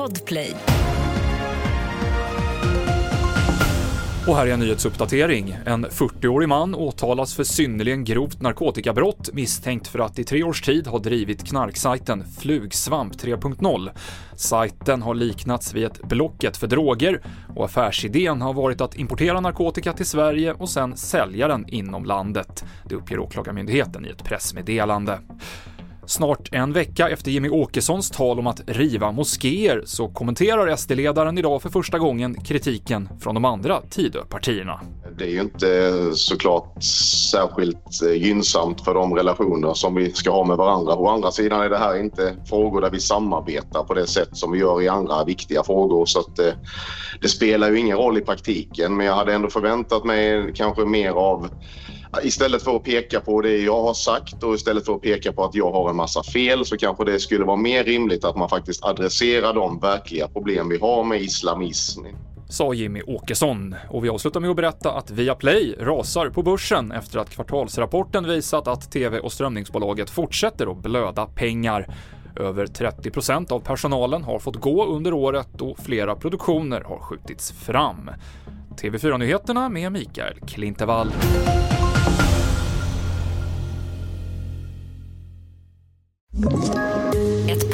Podplay. Och här är en nyhetsuppdatering. En 40-årig man åtalas för synnerligen grovt narkotikabrott misstänkt för att i tre års tid ha drivit knarksajten Flugsvamp 3.0. Sajten har liknats vid ett Blocket för droger och affärsidén har varit att importera narkotika till Sverige och sen sälja den inom landet. Det uppger Åklagarmyndigheten i ett pressmeddelande. Snart en vecka efter Jimmy Åkessons tal om att riva moskéer så kommenterar SD-ledaren idag för första gången kritiken från de andra Tidöpartierna. Det är ju inte såklart särskilt gynnsamt för de relationer som vi ska ha med varandra. Å andra sidan är det här inte frågor där vi samarbetar på det sätt som vi gör i andra viktiga frågor så att det, det spelar ju ingen roll i praktiken men jag hade ändå förväntat mig kanske mer av Istället för att peka på det jag har sagt och istället för att peka på att jag har en massa fel så kanske det skulle vara mer rimligt att man faktiskt adresserar de verkliga problem vi har med islamism sa Jimmy Åkesson. Och vi avslutar med att berätta att Viaplay rasar på börsen efter att kvartalsrapporten visat att tv och strömningsbolaget fortsätter att blöda pengar. Över 30% av personalen har fått gå under året och flera produktioner har skjutits fram. TV4-nyheterna med Mikael Klintevall.